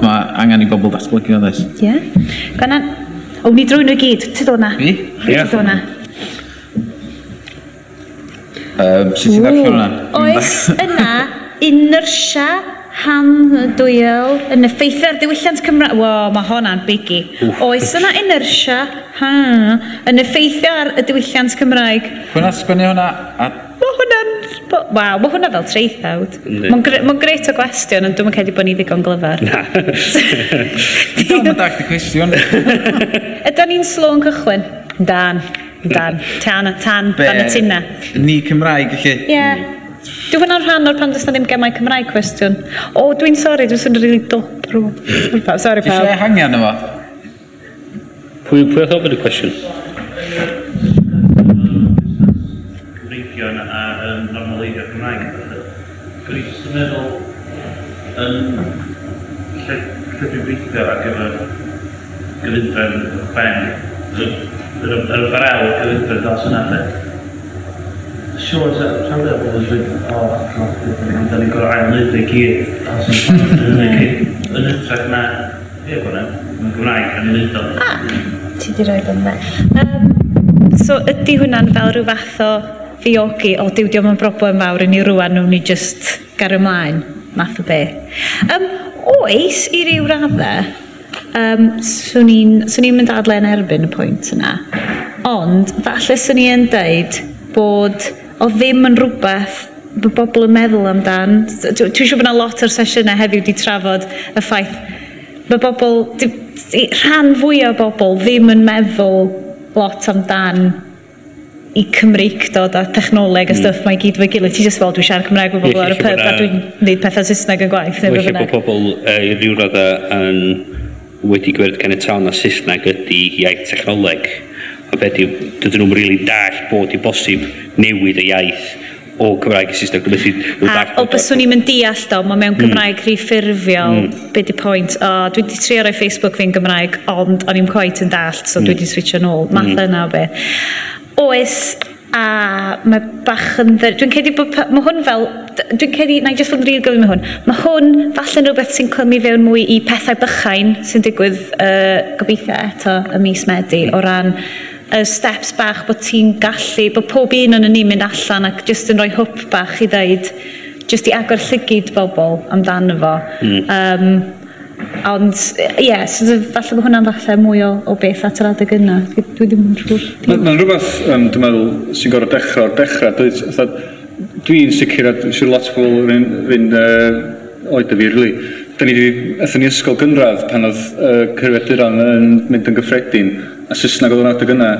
mae angen i bobl datblygu o ddys. Ie. Yeah. Gwna, awn ni drwy nhw gyd, tyd o'na. Ie? Ie. Tyd o'na. Um, Sut ti'n ddarllen hwnna? Oes yna inertia han dwyel yn effeithio'r diwylliant Cymraeg. Wo, mae hwnna'n bigi. Oes yna inertia han yn effeithio ar y diwylliant Cymraeg. Hwna sgwennu hwnna a Mae hwnna'n... Waw, mae hwnna fel treithawd. Mae'n gre ma greit o gwestiwn, ond dwi'n credu bod ni ddigon glyfar. Na. Dwi'n dach i cwestiwn. Ydy'n ni'n slôn cychwyn? Dan. Dan, tan, tan, dan y tina. Ni Cymraeg, felly. Ie. Yeah. Dwi'n fyna'n rhan o'r pan does na ddim gemau Cymraeg cwestiwn. O, dwi'n sori, dwi'n swnio'n rili really dop rhyw. Sori, pawb. Dwi'n hangen yma. Pwy, pwy oedd ofyn y cwestiwn? Reifion a um, normaleiddio Cymraeg. Gwni, dwi'n meddwl, yn lle dwi'n gweithio ar gyfer gyfundrefn ben, yr braw gyfeithred dos yna. Siwr, sa'n dweud bod yn rhaid o adnod, da ni'n gorau ail wneud ei gyd, yn yn hytrach na, ie bod yn Gymraeg yn wneud o. Ti di roi yn um, So ydy hwnna'n fel rhyw fath o ddiogi, o diw diolch yn broblem fawr i ni rwan, nhw'n ni just gario ymlaen, math o be. Um, oes, i ryw raddau, um, swn i'n mynd adle yn erbyn y pwynt yna. Ond, falle swn i'n yn deud bod o ddim yn rhywbeth bod bobl yn meddwl amdan. Dwi'n siŵr bod yna lot o'r sesiynau heddiw wedi trafod y ffaith mae bobl, rhan fwy o bobl ddim yn meddwl lot amdan i Cymreicdod a technoleg a hmm. stwff mm. mae gyd fe gilydd. Ti just fel, dwi'n siarad Cymraeg o bobl ar y pub a dwi'n neud pethau Saesneg yn gwaith. Weithio bod pobl uh, i ryw radda yn wedi gwerth ganiataol na Saesneg ydy iaith technoleg. A beth yw, dydyn nhw'n rili dall bod i bosib newid y iaith o Cymraeg i Saesneg. A o byswn i'n mynd deall do, mae mewn hmm. Gymraeg mm. rhy ffurfiol, mm. be di pwynt, o, dwi wedi trio roi Facebook fi'n Gymraeg, ond o'n i'n coet yn dall, so mm. dwi hmm. wedi switcho nôl, math mm. yna o be. Oes a mae bach yn ddyr... Dwi'n cedi bod... Mae hwn fel... Dwi'n cedi... Na i just fod yn rili gofyn mae hwn. Mae hwn falle'n rhywbeth sy'n clymu fewn mwy i pethau bychain sy'n digwydd uh, gobeithio eto y mis Medi o ran y steps bach bod ti'n gallu, bod pob un o'n ni mynd allan ac jyst yn rhoi hwp bach i ddeud, jyst i agor llygyd bobl amdano fo. Mm. Um, Ond, ie, yeah, so, falle bod hwnna'n falle mwy o, o beth at yr adeg yna. Dwi ddim yn siŵr. Mae'n rhywbeth, um, dwi'n meddwl, sy'n gorau dechrau o'r dechrau. Dwi'n sicr, a dwi'n siŵr lot o bobl yn fynd uh, oed y fi, rili. Really. Da ni wedi, athyn ni ysgol gynradd pan oedd uh, cyrfeduron yn mynd yn gyffredin, a Saesneg oedd yn adeg yna,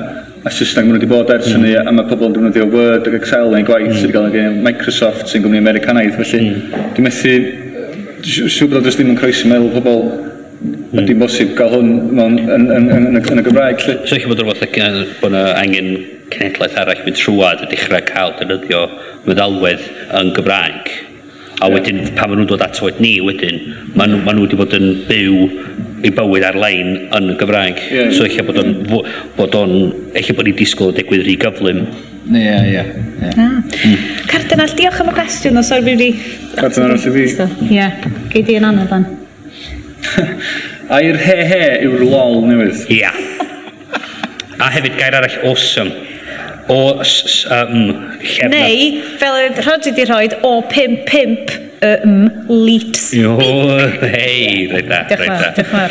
a Saesneg maen nhw wedi bod ers hynny, mm. a mae pobl yn defnyddio Word ac Excel neu gwaith mm. sydd wedi cael yn Microsoft sy'n gwmni Americanaidd, felly mm. dwi'n methu siw bod o ddim yn croesi meddwl pobl mm. ydy bosib gael hwn mewn, yn, yn, yn, yn, yn y Gymraeg. Lle. So eich bod rhywbeth lle bod yna angen cenedlaeth arall mynd trwad a dechrau cael defnyddio meddalwedd yn Gymraeg A wedyn, pan maen nhw'n dod ato ni wedyn, maen nhw, maen nhw wedi bod yn byw i bywyd ar-lein yn y Gymraeg. Yeah, so, eich bod o'n... Bod on, eich bod ni'n disgwyl o digwydd rhy gyflym. Ie, ie, ie. Cardinal, diolch am y cwestiwn, os o'r fi Cardinal arall i fi. Ie, gei di yn anodd an. A he-he yw'r lol newydd. Ia. A hefyd gair arall awesome o s, s, um, llefna. Neu, fel y rhod di rhoi, o 5-5 um, litres. O, hei, rhaid da, rhaid da.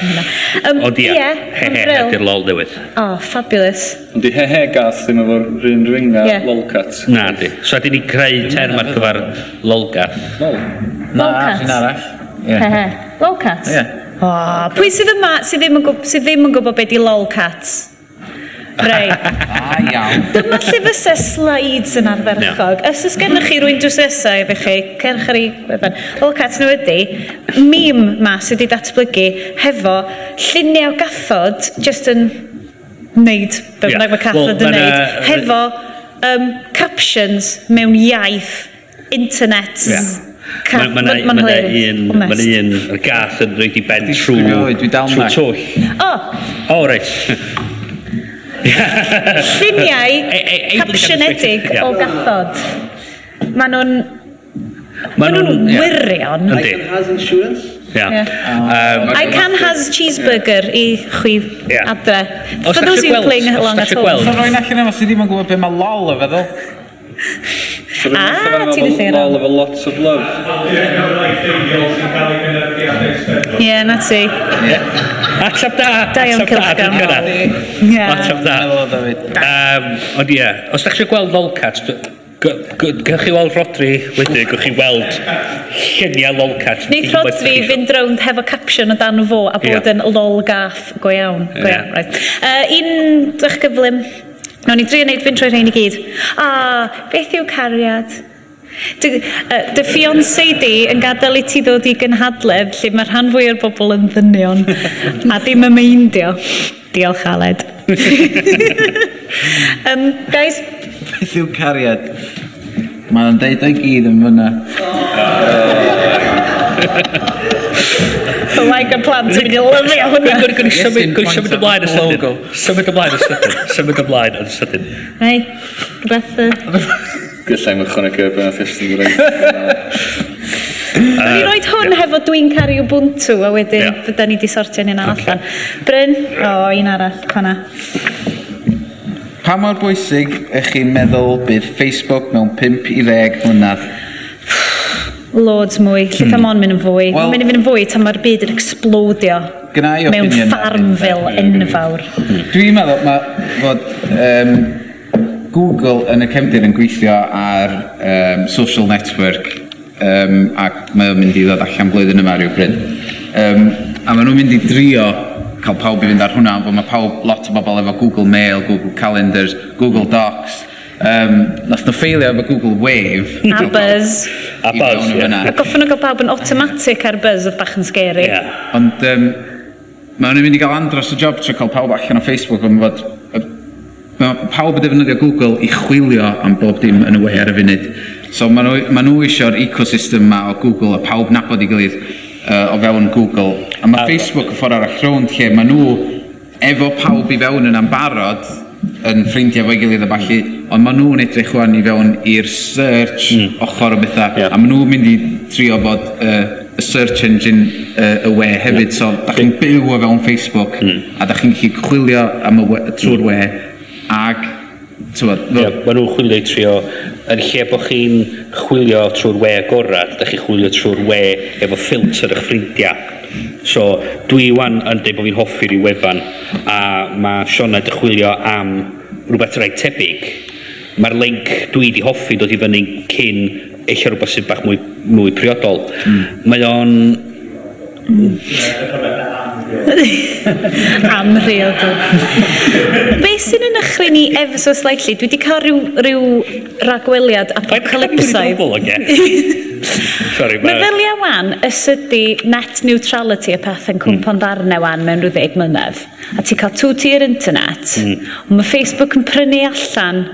Um, Ond ia, yeah, hehe, ydy'r lol newydd. O, oh, fabulous. Ond i he gath ddim efo'r rhywun ring na yeah. lolcat. Na, di. So, ydyn ni creu term ar gyfer lolgat. Lolcat. Na, arall. arall. He he. Lolcat? Ie. O, pwy sydd yma, sydd ddim yn gwybod beth i lolcats? Rei. A ah, iawn. Dyma lle fysa slides yn arferchog. Os oes gennych chi rwy'n dwsesa efo chi, cerch ar ei wefan. Wel, cat nhw ydy, mîm ma sydd wedi datblygu hefo lluniau o gathod, just yn neud, be bynnag yeah. mae cathod well, yn neud, hefo um, captions mewn iaith, internet, yeah. Mae'n ma, ma, ma, un, mae'n un, y gath yn rhaid i ben trwy, trwy twll. O! O, reit. Lluniau capsiynedig o gathod. Maen nhw'n... Maen nhw'n wirion. I can has insurance. Yeah. yeah. Um, I can has cheeseburger i chwi yeah. adre. For those who playing along at home. Os rwy'n allan efo sydd ddim yn gwybod beth mae lol y feddwl. Ah, ti'n ddechrau. Lol efo lots of love. Ie, na ti. Ateb da. Da iawn, Cilchgan. Ateb da. Um, ond ie, os da chi gweld lolcat, Gwnewch chi weld Rodri wedyn, gwnewch chi weld lluniau lolcat. Neith Rodri fynd rownd hefo caption o dan fo a bod yeah. yn lol gath go iawn. Go iawn, right. Uh, un, dych gyflym. Nawr ni dri yn neud fynd trwy rhain i gyd. A, beth yw cariad? Dy, uh, dy fiancé di yn gadael i ti ddod i gynhadledd lle mae rhan fwy o'r bobl yn ddynion a ddim yn meindio. Diolch Aled. um, guys. Beth yw cariad? Mae'n deud o'i gyd yn fyna. Oh. The like a plant yn mynd i lyfio hwnna. Gwyd gwyd symud ymlaen y sydyn. Symud ymlaen y sydyn. Symud ymlaen y sydyn. Hei, rhywbeth gallai'n ychwanegu ar ben a ffestyn Gymraeg. Uh, ni roed hwn yeah. hefo dwi'n cario Ubuntu a wedyn yeah. fydda ni di sortio ni'n okay. allan. Bryn, o, oh, un arall, hwnna. Pa mor bwysig ych chi'n meddwl bydd Facebook mewn 5 i 10 mlynedd? Loads mwy. Lle hmm. on mynd yn fwy. Well, mynd yn mynd yn fwy tan mae'r byd yn explodio mewn ffarmfil hmm. enfawr. Dwi'n meddwl ma, fod um, Google yn y cefndir yn gweithio ar um, social network um, ac mae o'n mynd i ddod allan blwyddyn yma rhyw bryd. Um, a maen nhw'n mynd i drio cael pawb i fynd ar hwnna, bod mae pawb, lot o bobl efo Google Mail, Google Calendars, Google Docs, Um, nath nhw ffeilio efo Google Wave. A Buzz. A Buzz, ie. Yeah. A goffwn nhw gael pawb yn automatic ar Buzz, oedd bach yn scary. Yeah. Ond um, mae nhw'n mynd i gael andros y job trwy cael pawb allan o Facebook yn fod Mae pawb yn defnyddio Google i chwilio am bob dim yn y we ar y funud. So mae nhw, ma nhw eisiau'r ecosystem ma o Google a pawb nabod i gilydd uh, o fewn Google. A mae Facebook y ffordd arall rownd lle mae nhw efo pawb i fewn yn ambarod yn ffrindiau fo'i gilydd a falle, ond maen nhw'n edrych wan i fewn i'r search mm. ochr o bethau, yeah. a maen nhw'n mynd i trio bod uh, y search engine uh, y we hefyd, yeah. so da chi'n byw o fewn Facebook, mm. a da chi'n gallu chwilio am y we, trwy'r we, Ag, tywed... Ie, maen nhw'n chwilio i trio, yn lle bod chi'n chwilio trwy'r we agorad, da chi'n chwilio trwy'r we efo ffilter eich ffrindiau. So, dwi wan yn dweud bod fi'n hoffi'r i wefan, a mae Sionna yn chwilio am rhywbeth rhaid tebyg. Mae'r link dwi di hoffi dod i fyny cyn eich rhywbeth sydd bach mwy, mwy priodol. Mm. Mae o'n... Mm. Amryl dwi. Be sy'n yn ychry ni ever so slightly? Dwi wedi cael rhyw, rhyw ragweliad apocalypsaidd. Sorry, mae... Meddylia wan, ysydi net neutrality y peth yn cwmpon mm. darnau wan mewn rhyw ddeg mlynedd. A ti cael two tier internet, mm. mae Facebook yn prynu allan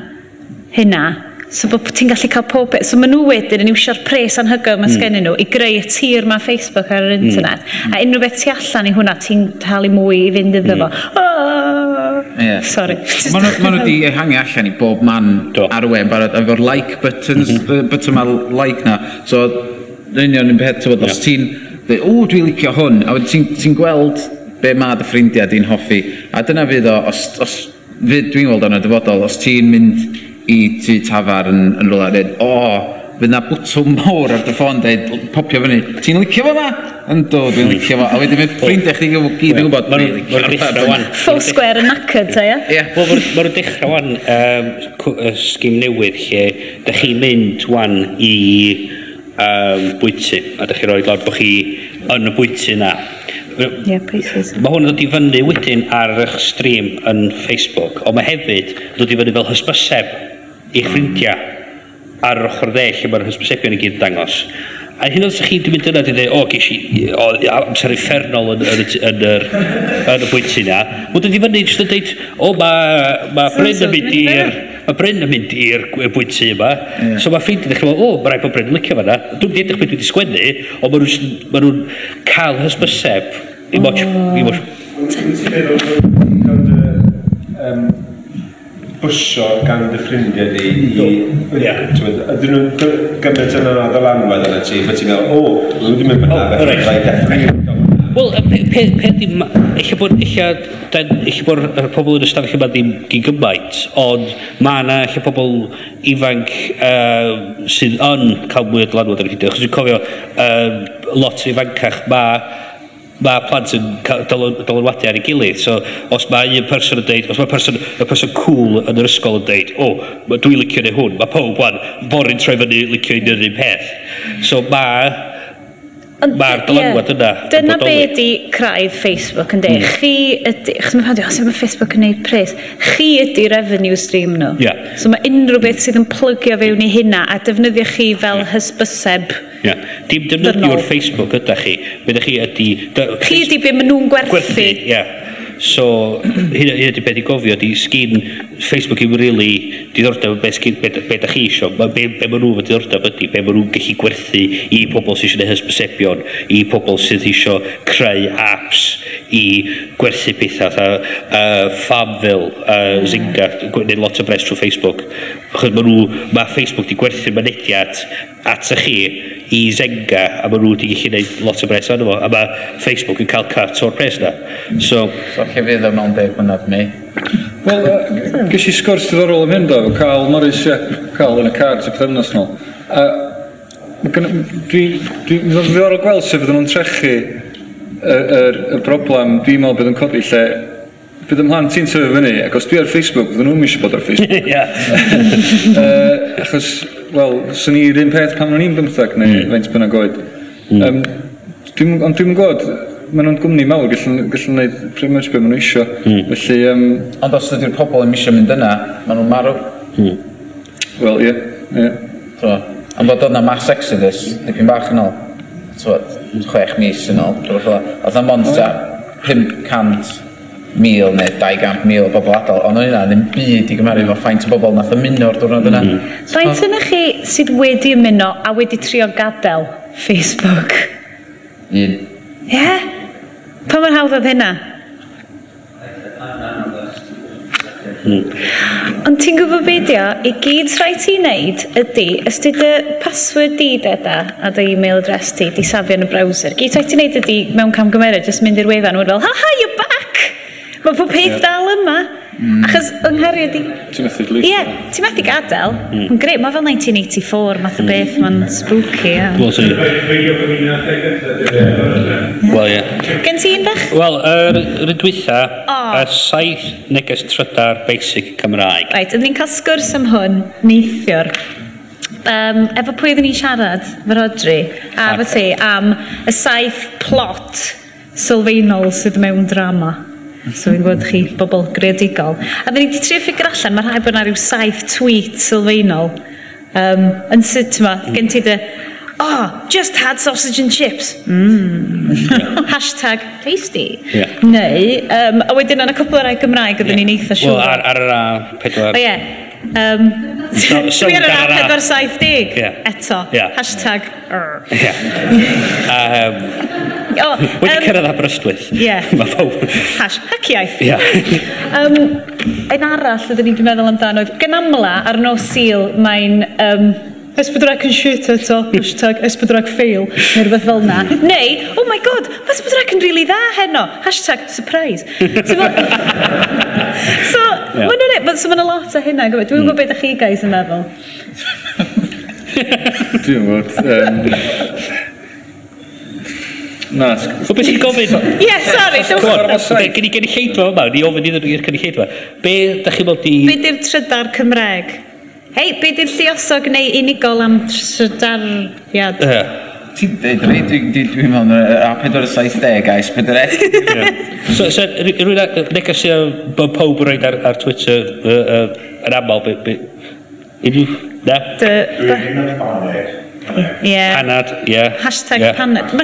hynna So bod ti'n gallu cael pob beth. So maen nhw wedyn yn iwsio'r pres anhygoel mae mm. nhw i greu y tir mae Facebook ar yr internet. Mm. A unrhyw beth ti allan i hwnna, ti'n talu mwy i fynd iddo fo. Hmm. Oh! Yeah. Sorry. Mae nhw wedi ehangu allan i bob man Do. ar y we, barod, efo'r like buttons, mm -hmm. button mae like na. So, yn union yn beth, tyfod, os ti'n, o, dwi'n licio hwn, a ti'n ti gweld be mae dy ffrindiau di'n hoffi. A dyna fydd o, os, os dwi'n gweld o'n y dyfodol, os ti'n mynd i tu tafar yn, yn rola, dweud, o, oh, fydd na bwtwm mawr ar dy ffôn dweud, popio fyny, ti'n licio fo ma? Ynddo, dwi'n licio fo. A wedyn mae ffrindiau e chdi gyfo gyd yn gwybod. Mae'r dechrau wan. Full square yn knackered, ta, ia? Ie. Mae'r dechrau wan, sgim newydd lle, da chi'n mynd wan i um, bwyty, a da chi roi lawr bod chi yn y bwyty na. Ie, pwyslais. Mae hwn yn dod i fyny wedyn ar eich stream yn Facebook, ond mae hefyd yn dod i fyny fel hysbyseb i'ch ffrindiau ar yr ochr dde lle mae'r hysbysebion i gyd yn dangos. A hyn oedd chi wedi mynd yna, dwi'n dweud, o, ges i o, amser effernol yn, yn, yn, yr, yn y bwyty na. Mwyd ydi fyny, jyst yn dweud, o, mae ma Bryn yn mynd i'r... Mae Bryn yn mynd i'r bwyty yma. Yeah. So mae ffeindio ddechrau, o, mae rhaid bod Bryn yn licio fanna. Dwi'n edrych beth wedi sgwennu, ond maen nhw'n ma nhw cael hysbyseb i moch... Oh. I moch bwsio gan dy ffrindiau di i... Ie. Ydyn nhw'n gymaint yn anodd o lanwad yna ti, bod ti'n meddwl, o, dwi'n wedi mynd yna, felly rhaid deffro. Wel, peth ddim... Eich bod... Eich bod y pobl yn ystafell yma ddim gyn gymaint, ond mae yna eich pobl ifanc uh, sydd yn cael mwy o dylanwad ar y fideo. Chos dwi'n cofio, um, lot o ifancach mae mae plant yn dylanwadu ar ei gilydd. So, os mae un person yn deud, os mae person, y person cool yn yr ysgol yn deud, o, oh, dwi'n licio neu hwn, mae pob wan, borin troi fyny licio un yr un peth. So, mae Mae'r dylanwad yna. Dyna be di craidd Facebook hmm. yn de. Chi ydy... chos mae'n fawdio, os mae Facebook yn gwneud pres, chi ydy revenue stream nhw. Yeah. So mae unrhyw beth sydd yn plygio fewn i hynna a defnyddio chi fel hmm. hysbyseb. Yeah Ia. Dim defnyddio'r Facebook ydych chi. Be ydych chi ydy... Chi ydy be maen nhw'n gwerthu. Gwerthu, ia. So, hyn ydy beth i gofio, di sgin Facebook i'n really diddordeb beth be, be, be da chi isio, be, be be maen nhw'n diddordeb ydy, be maen nhw'n gallu gwerthu i pobl sydd eisiau hysbysebion, i pobl sydd eisiau creu apps i gwerthu pethau, a, a Farmville, uh, Zynga, gwneud lot o bres trwy Facebook. achos maen nhw, mae Facebook di gwerthu mynediad at y chi i Zenga, a maen nhw wedi gallu gwneud lot o bres arno fo, a mae Facebook yn cael cut o'r pres na. So, so chi fydd o'n deg mlynedd mi? Wel, uh, ges i sgwrs diddorol am hyn do, Carl Morris, ie, Carl yn y cards y pethefnos nôl. A dwi'n dwi, dwi, dwi ddiddorol gweld sef fydden nhw'n trechu y, y, y broblem dwi'n meddwl bydd yn codi lle bydd ymlaen ti'n tyfu fyny, ac os dwi ar Facebook, fydden nhw'n eisiau bod ar Facebook. Ie. uh, achos, wel, swn i'r un peth pan o'n i'n bymthag neu mm. feint bynnag oed. Mm. Um, dwi'n, ond dwi'n gwybod, maen nhw'n gwmni mawr, gallwn, gallwn wneud pretty much beth maen nhw eisiau. Mm. Felly... Um, Ond os ydy'r pobl yn eisiau mynd yna, maen nhw'n marw. Mm. Wel, ie. Yeah, yeah. So, am bod oedd na mass exodus, dipyn bach yn ôl. So, chwech mis yn ôl. Oedd na mond ta 500 mil neu 200 mil o bobl adal, ond o'n yna ddim byd i gymaru efo ffaint o bobl nath ymuno o'r diwrnod yna. Hmm. Faint yna chi sydd wedi ymuno a wedi trio gadael Facebook? Un. Ie? Yeah? Pa mae'n hawdd oedd hynna? Hmm. Ond ti'n gwybod be di o? I gyd rhaid ti'n neud ydy, os ti dy password di deda a dy e-mail address ti, di safio yn y browser, gyd rhaid ti'n neud ydy mewn camgymeriad, jyst mynd i'r wefan, wyr fel, ha ha, you're back! Mae pob peth yeah. dal yma. Hmm. Achos yng Nghymru ydi... Ti'n methu dlwyth? Ie, ti'n methu gadael. Mm. Mae'n greu, mae fel 1984, math o hmm. beth, mae'n spooky. Yeah. Wel, sy'n... Wel, ie. Gen ti un bach? Wel, yr er, dwytha, oh. y saith neges trydar basic Cymraeg. Right, ydyn ni'n cael sgwrs am hwn neithiwr um, efo pwy ydyn ni'n siarad, fy Rodri, a fy ti, am y saith plot sylfaenol sydd mewn drama. So fi'n gwybod chi bobl greadigol. A dyn ni wedi trio ffigur allan, mae rhaid bod yna rhyw saith tweet sylfaenol um, yn sut yma. Mm. Gen ti dy, oh, just had sausage and chips. Mm. Hashtag tasty. Yeah. Neu, um, a wedyn yna cwpl o rai Gymraeg oedden yeah. ni'n eitha siŵr. Wel, ar, ar yr a pedwar O ie. Yeah. Um, so, so ar yr A470 yeah. eto. Yeah. Hashtag. Yeah. um, Oh, Wedi um, cyrraedd Aberystwyth. Ie. Yeah. Mae pawb... Hash, haciaeth. Ie. Yeah. um, ein arall ydyn ni'n meddwl amdano gan amla ar nos sil mae'n... Um, Esbydrec yn shit eto, hashtag esbydrec fail, neu rhywbeth fel na. Neu, oh my god, mae esbydrec yn rili really dda heno, hashtag surprise. so, yeah. Ma, nhw'n e, so ma a lot o hynna, dwi'n mm. gwybod beth ydych chi guys yn meddwl. dwi'n gwybod. Um, Na. So beth sy'n gofyn? Ie, sori. Gen i gen i lleidfa yma, ni ofyn iddyn nhw i'r cynulleidfa. Be, da chi'n bod i... Be di'r trydar Cymreg? Hei, be di'r lluosog neu unigol am trydariad? Ie. Ti'n dweud rei, dwi'n meddwl, a 470 a S4C. So, so rwy'n negas i bod pob yn rhaid ar, ar Twitter uh, uh, yn aml, be, be, unrhyw, na? Dy... Dwi'n Yeah. Panad, ie. Yeah. Hashtag yeah. panad. Ie.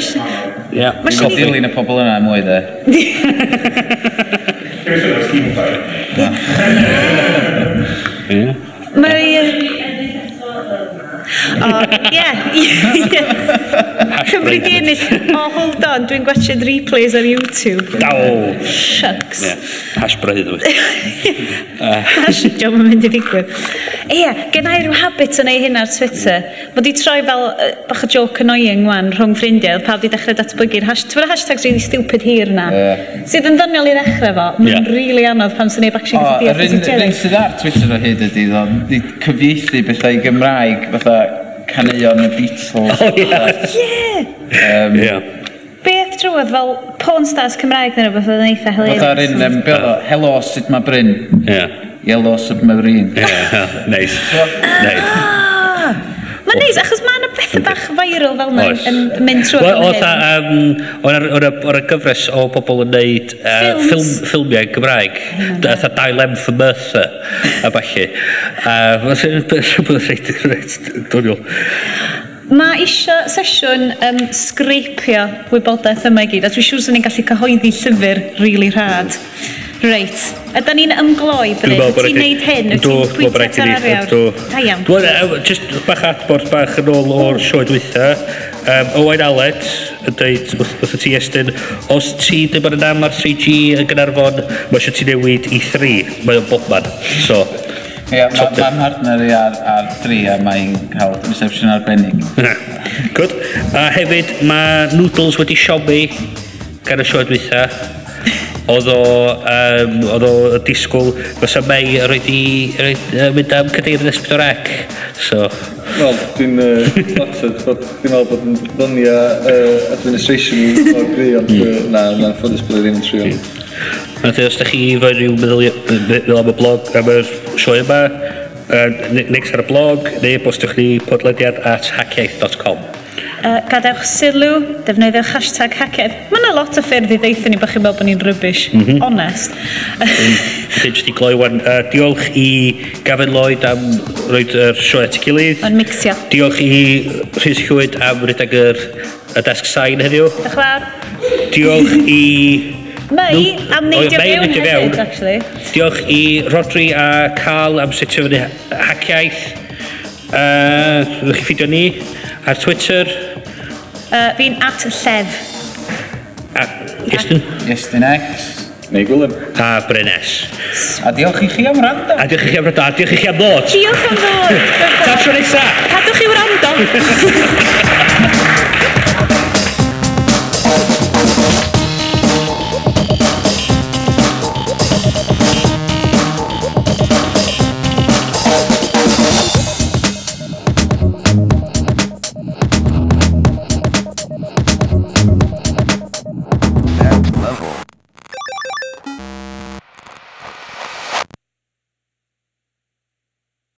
Mae'n dilyn y pobl yna mwy dde. Ie. Mae... O, ie. Cymru i ennill. O, hold on, dwi'n gwachod replays ar YouTube. Daw! Shucks. Ie, hash braidd wyt. Hash job yn mynd i ddigwydd. Ie, gen i rhyw habit o neu hyn ar Twitter. Mae di troi fel uh, bach o joke annoying wan rhwng ffrindiau, pawb di dechrau datblygu'r hashtag. Ti'n hashtags really stupid hir na? Yeah. Sydd yn ddoniol i ddechrau fo. Mae'n yeah. really anodd pan sy'n ei actually gallu deall. Yr un sydd ar Twitter o hyd ydy, ddo, cyfieithu bethau i Gymraeg, fatha caneuon y Beatles. Oh, yeah. Yeah! Um, yeah. Beth drwodd fel porn stars Cymraeg neu rhywbeth oedd yn eitha hilarious. Fatha'r un, um, be oedd o, Helo, sut mae Bryn? Yeah. Yellow Submarine. Yeah, nice. So, nice. Ah! Mae'n neis, achos mae'n bethau bach viral fel yna yn mynd trwy Oedd um, o'n gyfres o bobl yn neud uh, ffilm, ffilmiau Gymraeg. Oedd a dau lem fy myrtha a falle. Oedd reit reit doniol. Mae eisiau sesiwn um, sgreipio wybodaeth yma i gyd, a dwi'n siŵr sy'n ni'n gallu cyhoeddi llyfr rili really rhad. Reit. Ydy ni'n ymgloi, Bryn? Ti'n neud hyn? wyt ti'n pwyntio ar arian? Do. Da iawn. Dwi'n just bach adbord bach yn ôl o'r sioe dwytha. Um, Owain Aled yn dweud wrth y ti estyn, os ti ddim yn am ar 3G yn Gynarfon, mae eisiau ti newid i 3. Mae o'n bobman. So, Ie, yeah, mae'n ma partner i ar, ar 3 a mae'n cael reception arbennig. Good. A hefyd, mae Noodles wedi siomi gan y sioe dwytha. Oedd o, um, oedd o disgwyl, fysa May roed i uh, mynd am cadeirin S4C. So. Wel, dwi'n uh, flattered bod dwi'n meddwl bod yn ddonia uh, administration o'r gri, ond uh, na, na'n ffodus bod ddim yn trio. Hmm. Nath os da chi fod rhyw meddwl am y blog, am y sioe yma, uh, next ar y blog, neu bostwch ni podlediad at hackiaeth.com. Uh, gadewch sylw, defnyddiwch hashtag hacedd. Mae yna lot o ffyrdd i ddeithio ni bod chi'n meddwl bod ni'n rybys. Mm -hmm. Honest. Dwi'n jyst i gloi wan. Uh, diolch i Gavin Lloyd am roed yr er sioe at ei gilydd. O'n mixio. Diolch i Rhys Hwyd am redag yr y desk sain heddiw. Diolch fawr. Diolch i... Mei am neidio mewn hefyd, actually. Diolch i Rodri a Carl am setio fyny haciaeth. Uh, Rydych chi ffidio ni. Ar Twitter? Uh, fi'n at llef. A Iestyn? Iestyn X. Neu Gwilym. A Brenes. A diolch i chi am rando. A diolch i chi am rando. A diolch i chi am ddod. Diolch am ddod. Ta tro nesa. Cadwch i wrando.